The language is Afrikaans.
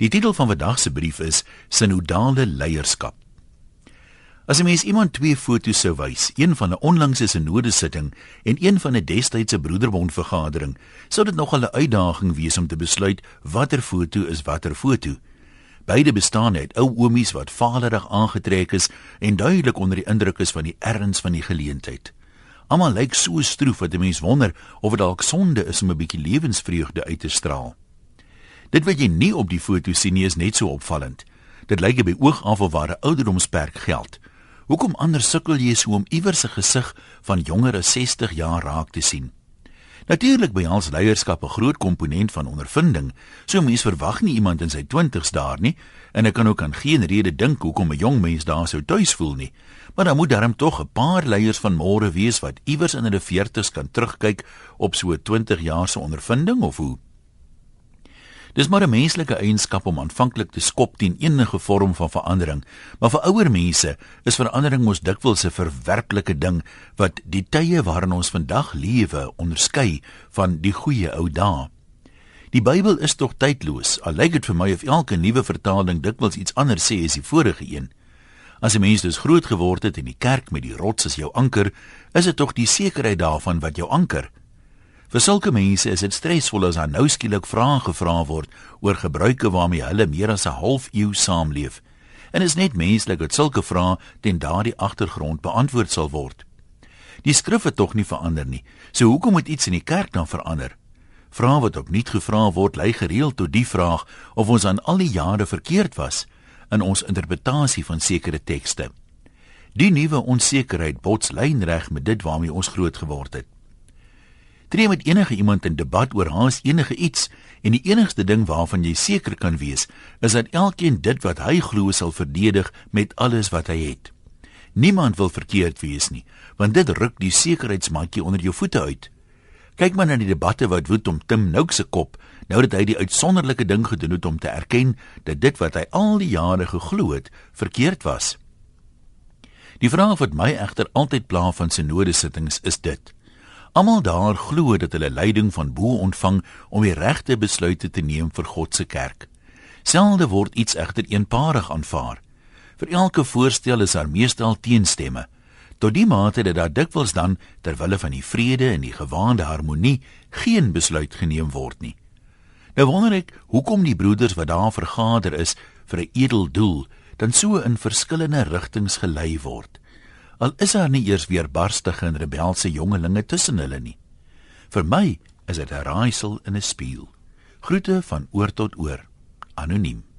Die titel van vandag se brief is Sinodale leierskap. As 'n mens iemand twee foto's sou wys, een van 'n onlangse sinode sitting en een van 'n destydse broederbond vergadering, sou dit nogal 'n uitdaging wees om te besluit watter foto is watter foto. Beide bestaan uit ou oomies wat vaderig aangetrek is en duidelik onder die indruk is van die erns van die geleentheid. Almal lyk so stroef dat 'n mens wonder of dit dalk sonde is om 'n bietjie lewensvreugde uit te straal. Dit wat jy nie op die foto sien nie is net so opvallend. Dit lyk by oog af of ware ouderdomsperk geld. Hoekom anders sukkel jy so om iewers 'n gesig van jonger as 60 jaar raak te sien? Natuurlik ons leierskap 'n groot komponent van ondervinding. So mens verwag nie iemand in sy 20's daar nie en ek kan ook aan geen rede dink hoekom 'n jong mens daar sou tuis voel nie. Maar dan moet darm tog 'n paar leiers van môre wees wat iewers in hulle 40's kan terugkyk op so 20 jaar se ondervinding of hoe? Dis maar 'n menslike eienskap om aanvanklik te skop teen enige vorm van verandering, maar vir ouer mense is verandering mos dikwels 'n verwerplike ding wat die tye waarin ons vandag lewe onderskei van die goeie ou dae. Die Bybel is tog tydloos. Al lyk dit vir my of elke nuwe vertaling dikwels iets anders sê as die vorige een. As 'n mens dus groot geword het in die kerk met die rots as jou anker, is dit tog die sekerheid daarvan wat jou anker. Vir sulke mense is dit stresvol as daar nou skielik vrae gevra word oor gebruike waarmee hulle meer as 'n halfuur saamleef. En is net menslik dat sulke vrae ten daardie agtergrond beantwoord sal word. Die skrif het tog nie verander nie. So hoekom moet iets in die kerk dan verander? Vrae wat opnuut gevra word, lei gereeld tot die vraag of ons aan al die jare verkeerd was in ons interpretasie van sekere tekste. Die nuwe onsekerheid bots lynreg met dit waarmee ons groot geword het. Tree met enige iemand in debat oor haas enige iets en die enigste ding waarvan jy seker kan wees is dat elkeen dit wat hy glo sal verdedig met alles wat hy het. Niemand wil verkeerd wees nie, want dit ruk die sekuriteitsmatjie onder jou voete uit. Kyk maar na die debatte wat woed om Tim Nouk se kop, nou dat hy die uitsonderlike ding gedoen het om te erken dat dit wat hy al die jare geglo het, verkeerd was. Die vraag wat my egter altyd pla van synode sittings is dit: Almal daar glo dat hulle leiding van bo ontvang om die regte besluite te neem vir God se kerk. Selde word iets egter eenparig aanvaar. Vir elke voorstel is daar meestal teenstemme. Tot die mate dat daar dikwels dan ter wille van die vrede en die gewaande harmonie geen besluit geneem word nie. Nou wonder ek hoekom die broeders wat daar vergader is vir 'n edel doel dan so in verskillende rigtings gelei word al is daar nie eers weer barstige en rebelse jongelinge tussen hulle nie. Vir my is dit 'n raaisel in 'n spieël. Groete van oor tot oor. Anoniem.